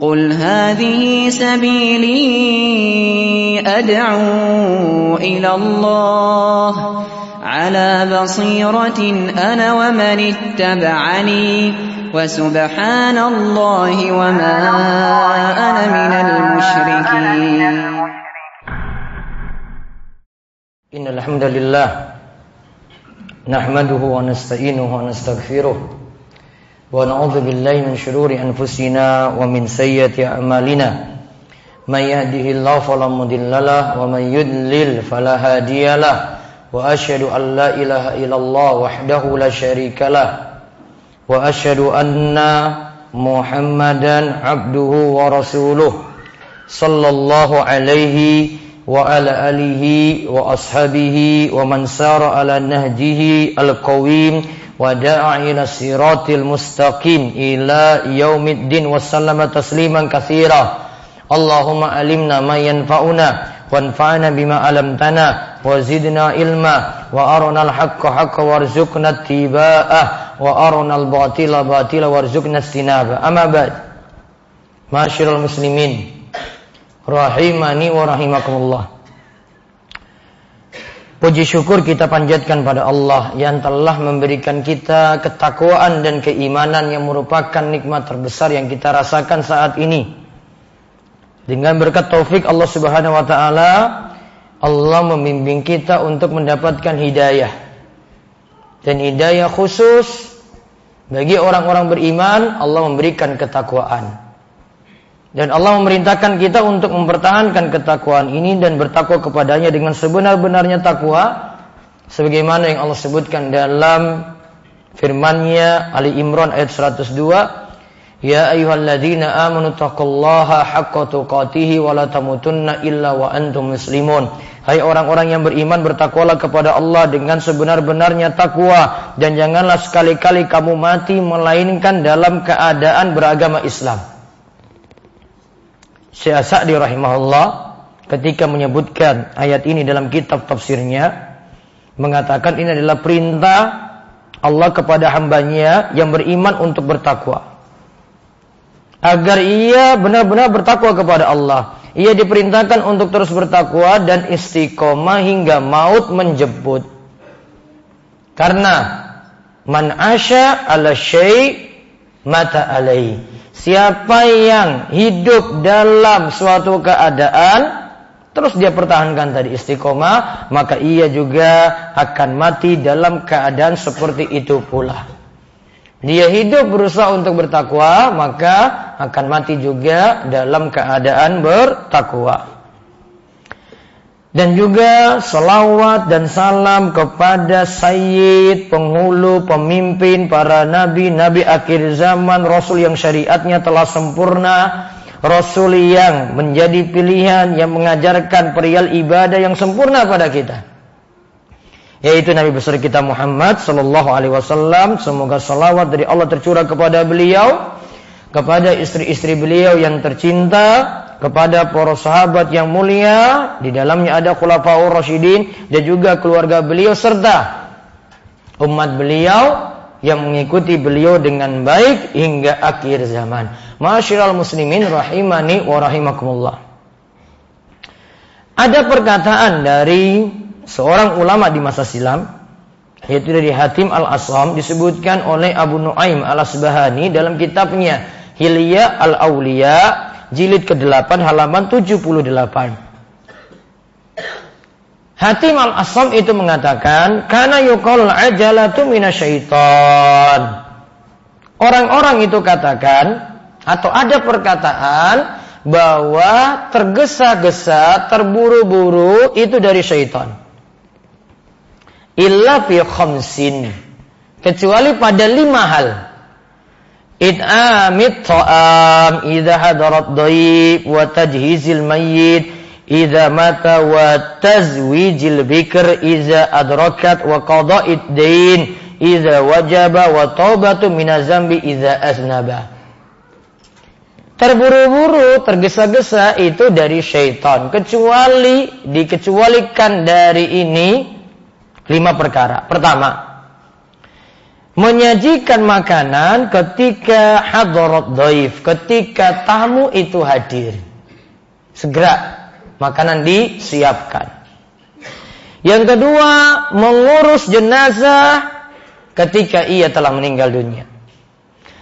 قل هذه سبيلي أدعو إلى الله على بصيرة أنا ومن اتبعني وسبحان الله وما أنا من المشركين. إن الحمد لله نحمده ونستعينه ونستغفره ونعوذ بالله من شرور أنفسنا ومن سيئة أعمالنا. من يهده الله فلا مضل له ومن يضلل فلا هادي له. وأشهد أن لا إله إلا الله وحده لا شريك له. وأشهد أن محمدا عبده ورسوله. صلى الله عليه وعلى آله وأصحابه ومن سار على نهجه القويم وداع إلى الصراط المستقيم إلى يوم الدين وسلم تسليما كثيرا. اللهم علمنا ما ينفعنا وانفعنا بما علمتنا وزدنا علما وأرنا الحق حقا وارزقنا اتباعه وأرنا الباطل باطلا وارزقنا اجتنابه. أما بعد معاشر المسلمين rahimani wa rahimakumullah Puji syukur kita panjatkan pada Allah yang telah memberikan kita ketakwaan dan keimanan yang merupakan nikmat terbesar yang kita rasakan saat ini. Dengan berkat taufik Allah Subhanahu wa taala, Allah membimbing kita untuk mendapatkan hidayah. Dan hidayah khusus bagi orang-orang beriman, Allah memberikan ketakwaan. Dan Allah memerintahkan kita untuk mempertahankan ketakwaan ini dan bertakwa kepadanya dengan sebenar-benarnya takwa sebagaimana yang Allah sebutkan dalam firman-Nya Ali Imran ayat 102 Ya ayyuhalladzina amanu taqullaha haqqa tuqatih wa la tamutunna illa wa antum muslimun. Hai orang-orang yang beriman bertakwalah kepada Allah dengan sebenar-benarnya takwa dan janganlah sekali-kali kamu mati melainkan dalam keadaan beragama Islam Syekh Sa'di rahimahullah ketika menyebutkan ayat ini dalam kitab tafsirnya mengatakan ini adalah perintah Allah kepada hambanya yang beriman untuk bertakwa. Agar ia benar-benar bertakwa kepada Allah. Ia diperintahkan untuk terus bertakwa dan istiqomah hingga maut menjemput karena man asya ala syai mata alai Siapa yang hidup dalam suatu keadaan terus dia pertahankan tadi istiqomah, maka ia juga akan mati dalam keadaan seperti itu pula. Dia hidup berusaha untuk bertakwa, maka akan mati juga dalam keadaan bertakwa dan juga selawat dan salam kepada Sayyid, penghulu, pemimpin, para nabi, nabi akhir zaman, Rasul yang syariatnya telah sempurna, Rasul yang menjadi pilihan, yang mengajarkan perial ibadah yang sempurna pada kita. Yaitu Nabi besar kita Muhammad Sallallahu Alaihi Wasallam. Semoga salawat dari Allah tercurah kepada beliau, kepada istri-istri beliau yang tercinta, kepada para sahabat yang mulia, di dalamnya ada khulafaur rasyidin dan juga keluarga beliau serta umat beliau yang mengikuti beliau dengan baik hingga akhir zaman. Masyiral muslimin rahimani wa rahimakumullah. Ada perkataan dari seorang ulama di masa silam yaitu dari Hatim Al-Asam disebutkan oleh Abu Nuaim Al-Asbahani dalam kitabnya Hilya Al-Auliya jilid ke-8 halaman 78. Hatim al-Asam itu mengatakan, karena yukol ajalatu minasyaiton. Orang-orang itu katakan, atau ada perkataan, bahwa tergesa-gesa, terburu-buru itu dari syaitan. Illa fi khamsin. Kecuali pada lima hal. Terburu-buru, tergesa-gesa itu dari syaitan. Kecuali, dikecualikan dari ini lima perkara. Pertama, menyajikan makanan ketika hadarat daif, ketika tamu itu hadir. Segera makanan disiapkan. Yang kedua, mengurus jenazah ketika ia telah meninggal dunia.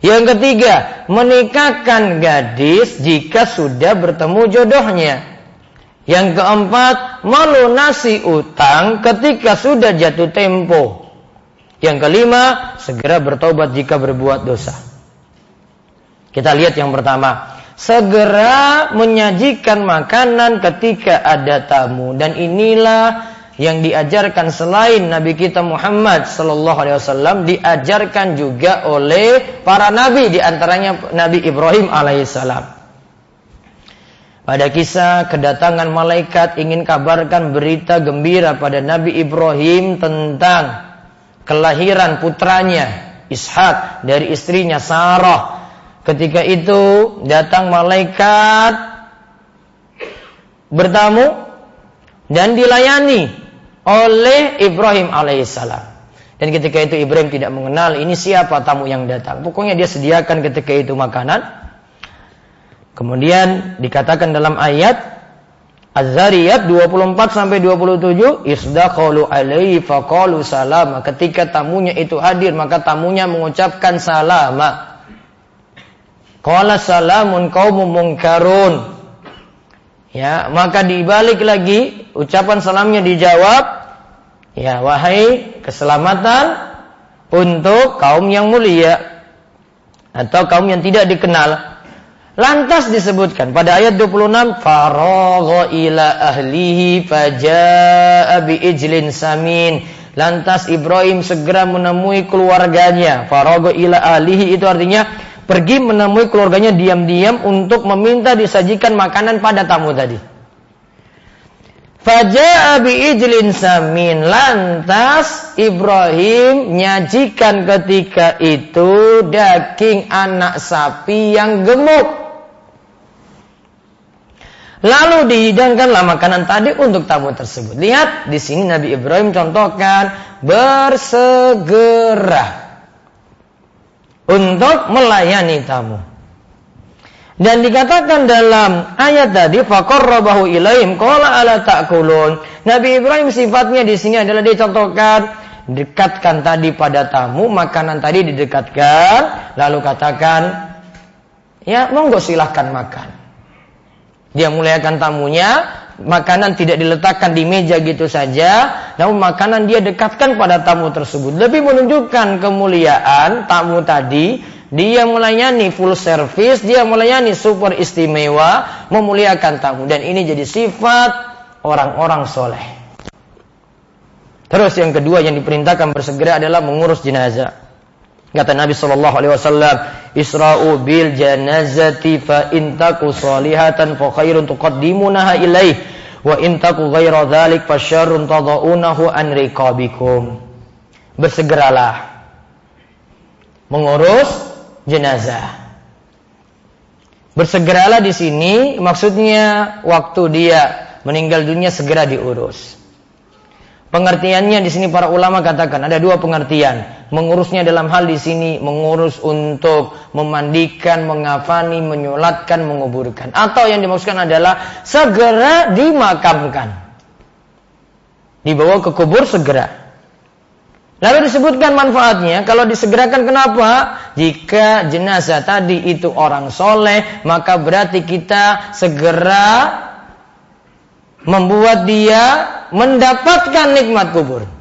Yang ketiga, menikahkan gadis jika sudah bertemu jodohnya. Yang keempat, melunasi utang ketika sudah jatuh tempo. Yang kelima, segera bertobat jika berbuat dosa. Kita lihat yang pertama. Segera menyajikan makanan ketika ada tamu. Dan inilah yang diajarkan selain Nabi kita Muhammad sallallahu alaihi wasallam diajarkan juga oleh para nabi di antaranya Nabi Ibrahim alaihissalam. Pada kisah kedatangan malaikat ingin kabarkan berita gembira pada Nabi Ibrahim tentang kelahiran putranya Ishak dari istrinya Sarah. Ketika itu datang malaikat bertamu dan dilayani oleh Ibrahim alaihissalam. Dan ketika itu Ibrahim tidak mengenal ini siapa tamu yang datang. Pokoknya dia sediakan ketika itu makanan. Kemudian dikatakan dalam ayat Az-Zariyat 24 sampai 27 isdaqalu alaihi faqalu salama. Ketika tamunya itu hadir maka tamunya mengucapkan salama. Qala salamun qaumun munkarun. Ya, maka dibalik lagi ucapan salamnya dijawab ya wahai keselamatan untuk kaum yang mulia atau kaum yang tidak dikenal Lantas disebutkan pada ayat 26 faragha ila ahlihi faja'a bi ijlin samin. Lantas Ibrahim segera menemui keluarganya. Faragha ila ahlihi itu artinya pergi menemui keluarganya diam-diam untuk meminta disajikan makanan pada tamu tadi. Faja'a bi ijlin samin. Lantas Ibrahim nyajikan ketika itu daging anak sapi yang gemuk. Lalu dihidangkanlah makanan tadi untuk tamu tersebut. Lihat di sini Nabi Ibrahim contohkan bersegera untuk melayani tamu. Dan dikatakan dalam ayat tadi faqarrabahu ilaihim qala ala ta'kulun. Nabi Ibrahim sifatnya di sini adalah dicontohkan dekatkan tadi pada tamu, makanan tadi didekatkan, lalu katakan ya monggo silahkan makan. Dia muliakan tamunya, makanan tidak diletakkan di meja gitu saja, namun makanan dia dekatkan pada tamu tersebut. Lebih menunjukkan kemuliaan tamu tadi, dia melayani full service, dia melayani super istimewa, memuliakan tamu. Dan ini jadi sifat orang-orang soleh. Terus yang kedua yang diperintahkan bersegera adalah mengurus jenazah. Kata Nabi Shallallahu Alaihi Wasallam, Isra'u bil janazati fa intaku salihatan fa khairun tuqaddimunaha ilaih wa intaku ghaira dzalik fa syarrun tadaunahu an riqabikum. Bersegeralah mengurus jenazah. Bersegeralah di sini maksudnya waktu dia meninggal dunia segera diurus. Pengertiannya di sini para ulama katakan ada dua pengertian. Mengurusnya dalam hal di sini mengurus untuk memandikan, mengafani, menyulatkan, menguburkan. Atau yang dimaksudkan adalah segera dimakamkan. Dibawa ke kubur segera. Lalu disebutkan manfaatnya, kalau disegerakan kenapa? Jika jenazah tadi itu orang soleh, maka berarti kita segera membuat dia mendapatkan nikmat kubur.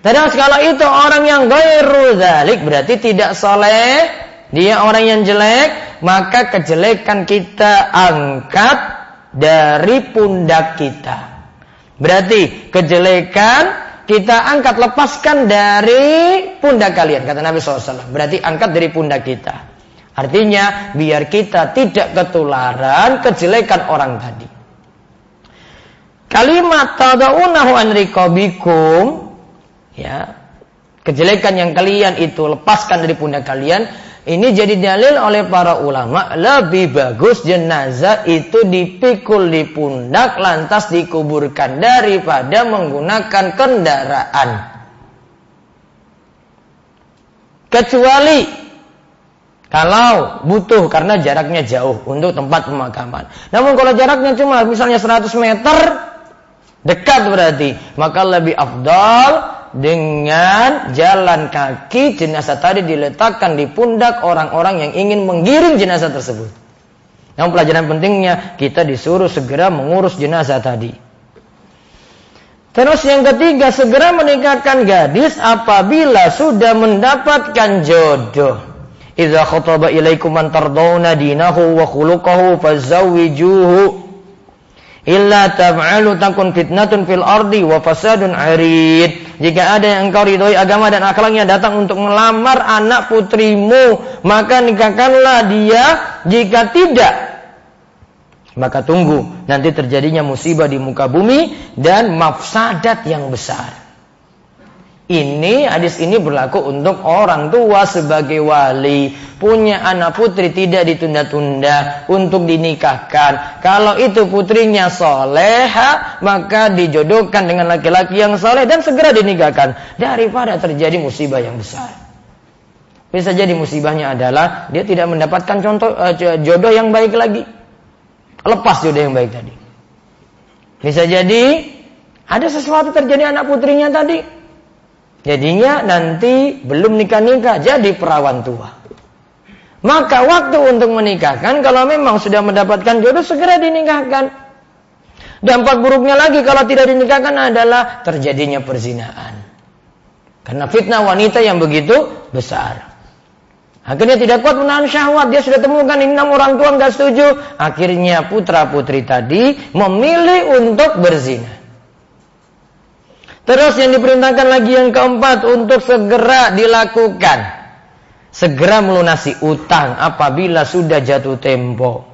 Tapi kalau itu orang yang gairu zalik berarti tidak soleh, dia orang yang jelek, maka kejelekan kita angkat dari pundak kita. Berarti kejelekan kita angkat lepaskan dari pundak kalian kata Nabi SAW. Berarti angkat dari pundak kita. Artinya biar kita tidak ketularan kejelekan orang tadi. Kalimat tadaunahu an riqabikum ya kejelekan yang kalian itu lepaskan dari pundak kalian ini jadi dalil oleh para ulama lebih bagus jenazah itu dipikul di pundak lantas dikuburkan daripada menggunakan kendaraan. Kecuali kalau butuh karena jaraknya jauh untuk tempat pemakaman. Namun kalau jaraknya cuma misalnya 100 meter, dekat berarti, maka lebih afdal dengan jalan kaki jenazah tadi diletakkan di pundak orang-orang yang ingin menggiring jenazah tersebut. Yang pelajaran pentingnya kita disuruh segera mengurus jenazah tadi. Terus yang ketiga, segera menikahkan gadis apabila sudah mendapatkan jodoh. Idza khataba ilaikum man tardawna dinahu wa khuluquhu fazawwijuhu. Illa taf'alu takun fitnatun fil ardi wa fasadun arid. Jika ada yang engkau ridhoi agama dan akhlaknya datang untuk melamar anak putrimu, maka nikahkanlah dia. Jika tidak, maka tunggu nanti terjadinya musibah di muka bumi dan mafsadat yang besar. Ini hadis ini berlaku untuk orang tua sebagai wali punya anak putri tidak ditunda-tunda untuk dinikahkan. Kalau itu putrinya soleha maka dijodohkan dengan laki-laki yang soleh dan segera dinikahkan daripada terjadi musibah yang besar. Bisa jadi musibahnya adalah dia tidak mendapatkan contoh uh, jodoh yang baik lagi. Lepas jodoh yang baik tadi. Bisa jadi ada sesuatu terjadi anak putrinya tadi. Jadinya nanti belum nikah-nikah jadi perawan tua. Maka waktu untuk menikahkan kalau memang sudah mendapatkan jodoh segera dinikahkan. Dampak buruknya lagi kalau tidak dinikahkan adalah terjadinya perzinahan. Karena fitnah wanita yang begitu besar. Akhirnya tidak kuat menahan syahwat. Dia sudah temukan enam orang tua nggak setuju. Akhirnya putra putri tadi memilih untuk berzina. Terus yang diperintahkan lagi yang keempat untuk segera dilakukan. Segera melunasi utang apabila sudah jatuh tempo.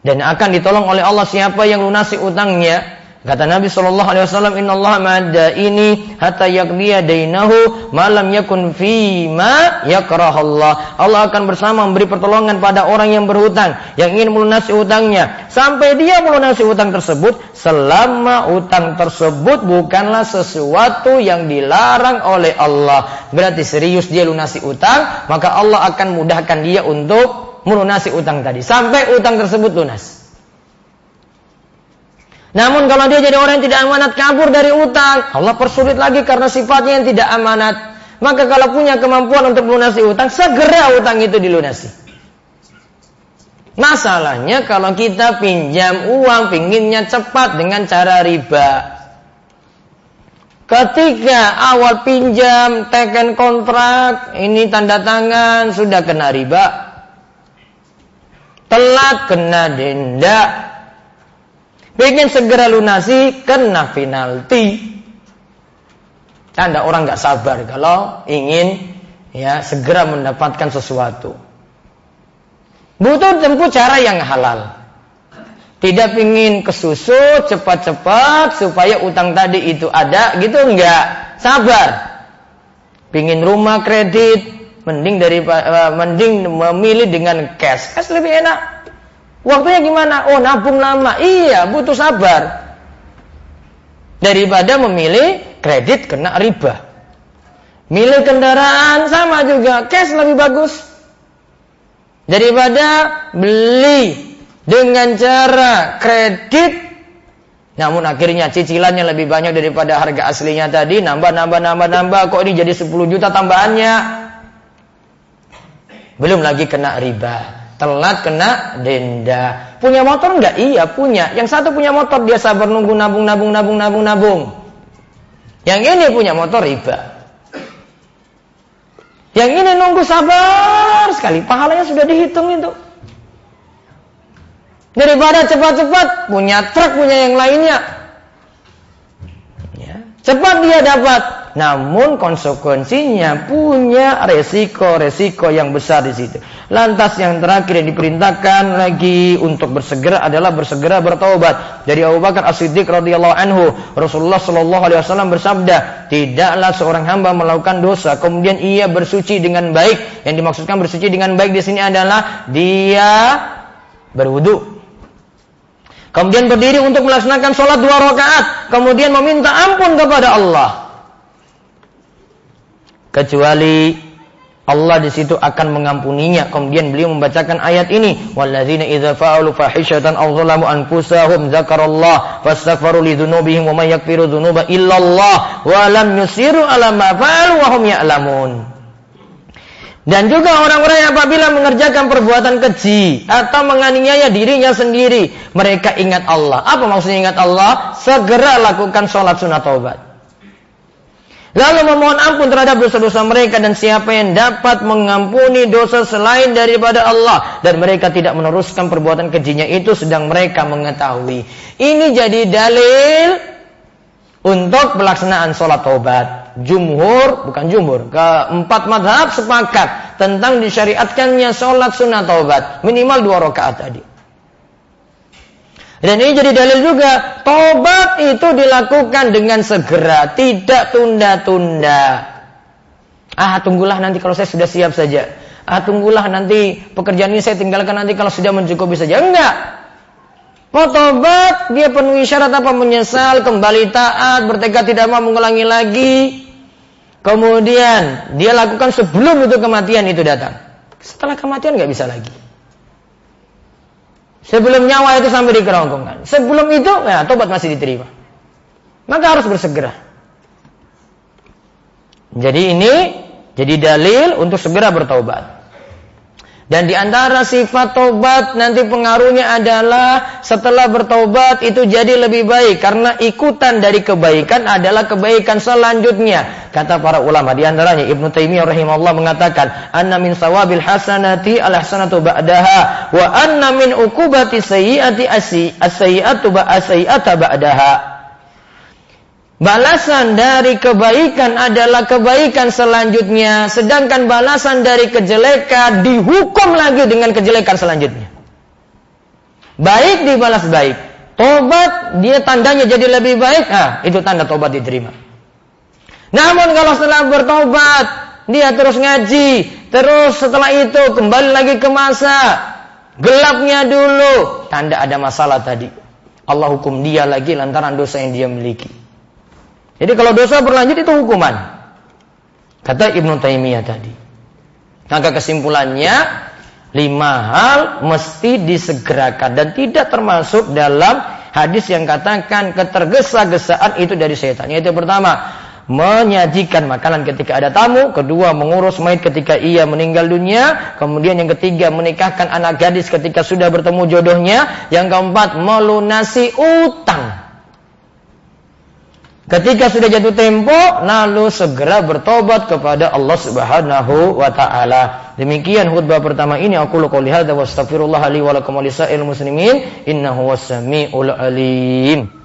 Dan akan ditolong oleh Allah siapa yang lunasi utangnya Kata Nabi Shallallahu Alaihi Wasallam, Inna Allah ma'ada ini hatta yakdiya dainahu malam yakun fi ma yakrah Allah. Allah akan bersama memberi pertolongan pada orang yang berhutang, yang ingin melunasi utangnya. Sampai dia melunasi utang tersebut, selama utang tersebut bukanlah sesuatu yang dilarang oleh Allah. Berarti serius dia lunasi utang, maka Allah akan mudahkan dia untuk melunasi utang tadi. Sampai utang tersebut lunas. Namun kalau dia jadi orang yang tidak amanat kabur dari utang, Allah persulit lagi karena sifatnya yang tidak amanat. Maka kalau punya kemampuan untuk melunasi utang, segera utang itu dilunasi. Masalahnya kalau kita pinjam uang pinginnya cepat dengan cara riba. Ketika awal pinjam, teken kontrak, ini tanda tangan, sudah kena riba. Telat kena denda, Pengen segera lunasi, kena penalti. Anda orang nggak sabar kalau ingin ya segera mendapatkan sesuatu. Butuh tempuh cara yang halal. Tidak ingin kesusu cepat-cepat supaya utang tadi itu ada gitu enggak. Sabar. Pingin rumah kredit, mending dari uh, mending memilih dengan cash. Cash lebih enak. Waktunya gimana? Oh nabung lama. Iya, butuh sabar. Daripada memilih kredit kena riba. Milih kendaraan sama juga, cash lebih bagus. Daripada beli dengan cara kredit namun akhirnya cicilannya lebih banyak daripada harga aslinya tadi, nambah nambah nambah nambah kok ini jadi 10 juta tambahannya. Belum lagi kena riba telat kena denda. Punya motor enggak? Iya punya. Yang satu punya motor dia sabar nunggu nabung nabung nabung nabung nabung. Yang ini punya motor riba. Yang ini nunggu sabar sekali. Pahalanya sudah dihitung itu. Daripada cepat-cepat punya truk punya yang lainnya. Ya. Cepat dia dapat namun konsekuensinya punya resiko-resiko yang besar di situ. Lantas yang terakhir yang diperintahkan lagi untuk bersegera adalah bersegera bertaubat. Dari Abu Bakar As-Siddiq radhiyallahu anhu, Rasulullah shallallahu alaihi wasallam bersabda, "Tidaklah seorang hamba melakukan dosa kemudian ia bersuci dengan baik." Yang dimaksudkan bersuci dengan baik di sini adalah dia berwudu, Kemudian berdiri untuk melaksanakan sholat dua rakaat. Kemudian meminta ampun kepada Allah kecuali Allah di situ akan mengampuninya. Kemudian beliau membacakan ayat ini, "Walladzina idza fa'alu fahishatan aw zalamu anfusahum dzakarallah fastaghfiru li dzunubihim wa may yaghfiru dzunuba illallah wa lam yusiru ala ma fa'alu wa hum ya'lamun." Dan juga orang-orang yang apabila mengerjakan perbuatan keji atau menganiaya dirinya sendiri, mereka ingat Allah. Apa maksudnya ingat Allah? Segera lakukan sholat sunat taubat. Lalu memohon ampun terhadap dosa-dosa mereka dan siapa yang dapat mengampuni dosa selain daripada Allah dan mereka tidak meneruskan perbuatan kejinya itu sedang mereka mengetahui. Ini jadi dalil untuk pelaksanaan sholat taubat. Jumhur, bukan jumhur, keempat madhab sepakat tentang disyariatkannya sholat sunnah taubat. Minimal dua rakaat tadi. Dan ini jadi dalil juga, tobat itu dilakukan dengan segera, tidak tunda-tunda. Ah, tunggulah nanti kalau saya sudah siap saja. Ah, tunggulah nanti pekerjaan ini saya tinggalkan nanti kalau sudah mencukupi saja. Enggak. Mau tobat, dia penuhi syarat apa? Menyesal, kembali taat, bertekad tidak mau mengulangi lagi. Kemudian dia lakukan sebelum itu kematian itu datang. Setelah kematian nggak bisa lagi. Sebelum nyawa itu sampai di kerongkongan. Sebelum itu, ya tobat masih diterima. Maka harus bersegera. Jadi ini jadi dalil untuk segera bertobat. Dan di antara sifat tobat nanti pengaruhnya adalah setelah bertobat itu jadi lebih baik karena ikutan dari kebaikan adalah kebaikan selanjutnya. Kata para ulama di antaranya Ibnu Taimiyah rahimahullah mengatakan, "Anna min sawabil hasanati al hasanatu ba'daha wa anna min uqubati sayyiati as-sayyi'atu ba'daha." Balasan dari kebaikan adalah kebaikan selanjutnya, sedangkan balasan dari kejelekan dihukum lagi dengan kejelekan selanjutnya. Baik dibalas baik. Tobat dia tandanya jadi lebih baik, ah itu tanda tobat diterima. Namun kalau setelah bertobat dia terus ngaji, terus setelah itu kembali lagi ke masa gelapnya dulu, tanda ada masalah tadi. Allah hukum dia lagi lantaran dosa yang dia miliki. Jadi kalau dosa berlanjut itu hukuman. Kata Ibnu Taimiyah tadi. Maka kesimpulannya lima hal mesti disegerakan dan tidak termasuk dalam hadis yang katakan ketergesa-gesaan itu dari setan. Yaitu pertama, menyajikan makanan ketika ada tamu, kedua mengurus mayat ketika ia meninggal dunia, kemudian yang ketiga menikahkan anak gadis ketika sudah bertemu jodohnya, yang keempat melunasi utang Ketika sudah jatuh tempo, lalu segera bertobat kepada Allah Subhanahu wa taala. Demikian khutbah pertama ini aku qouli hadza wa astaghfirullah li wa lakum wa muslimin innahu was-sami'ul alim.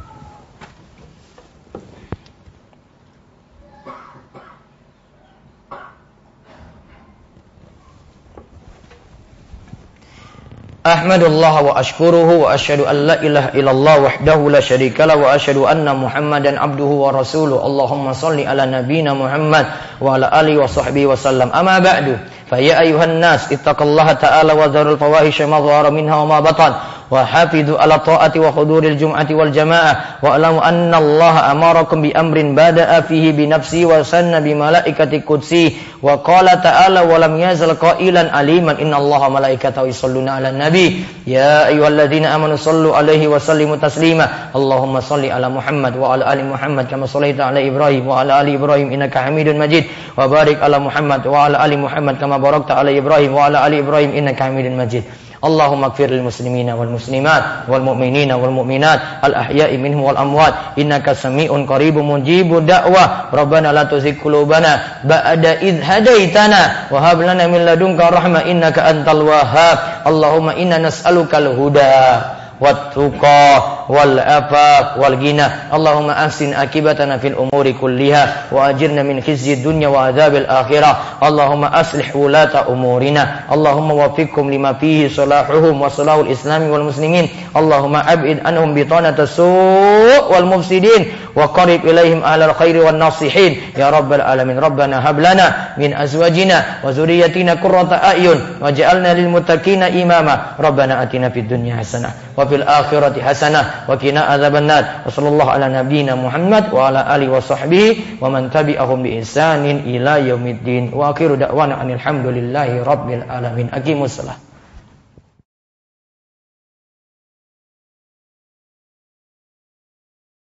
أحمد الله وأشكره وأشهد أن لا إله إلا الله وحده لا شريك له وأشهد أن محمدا عبده ورسوله. اللهم صل على نبينا محمد وعلى آله وصحبه وسلم. أما بعد فيا أيها الناس اتقوا الله تعالى وذروا الفواحش ما ظهر منها وما بطن. وحافظوا على الطاعة وحضور الجمعة والجماعة واعلموا أن الله أمركم بأمر بدأ فيه بنفسه وسن بملائكة قدسه وقال تعالى ولم يزل قائلا عليما إن الله ملائكته يصلون على النبي يا أيها الذين آمنوا صلوا عليه وسلموا تسليما اللهم صل على محمد وعلى آل محمد كما صليت على إبراهيم وعلى آل إبراهيم إنك حميد مجيد وبارك على محمد وعلى آل محمد كما باركت على إبراهيم وعلى آل إبراهيم إنك حميد مجيد اللهم اغفر للمسلمين والمسلمات والمؤمنين والمؤمنات الأحياء منهم والأموات. إنك سميع قريب مجيب الدعوة. ربنا لا تزغ قلوبنا بعد إذ هديتنا وهب لنا من لدنك رحمة إنك أنت الوهاب. اللهم إنا نسألك الهدى. والتقى والعفاف والغنى. اللهم أحسن عاقبتنا في الأمور كلها وأجرنا من خزي الدنيا وعذاب الآخرة. اللهم أصلح ولاة أمورنا. اللهم وفقهم لما فيه صلاحهم وصلاح الإسلام والمسلمين. اللهم أبعد عنهم بطانة السوء والمفسدين. وقرب إليهم أهل الخير والناصحين. يا رب العالمين. ربنا هب لنا من أزواجنا وذريتنا كرة أعين واجعلنا للمتقين إماما. ربنا أتنا في الدنيا حسنة وفي الآخرة حسنة وقنا عذاب النار. وصلى الله على نبينا محمد وعلى آله وصحبه ومن تبعهم بإحسان إلى يوم الدين. وآخر دعوانا أن الحمد لله رب العالمين. أقيموا الصلاة.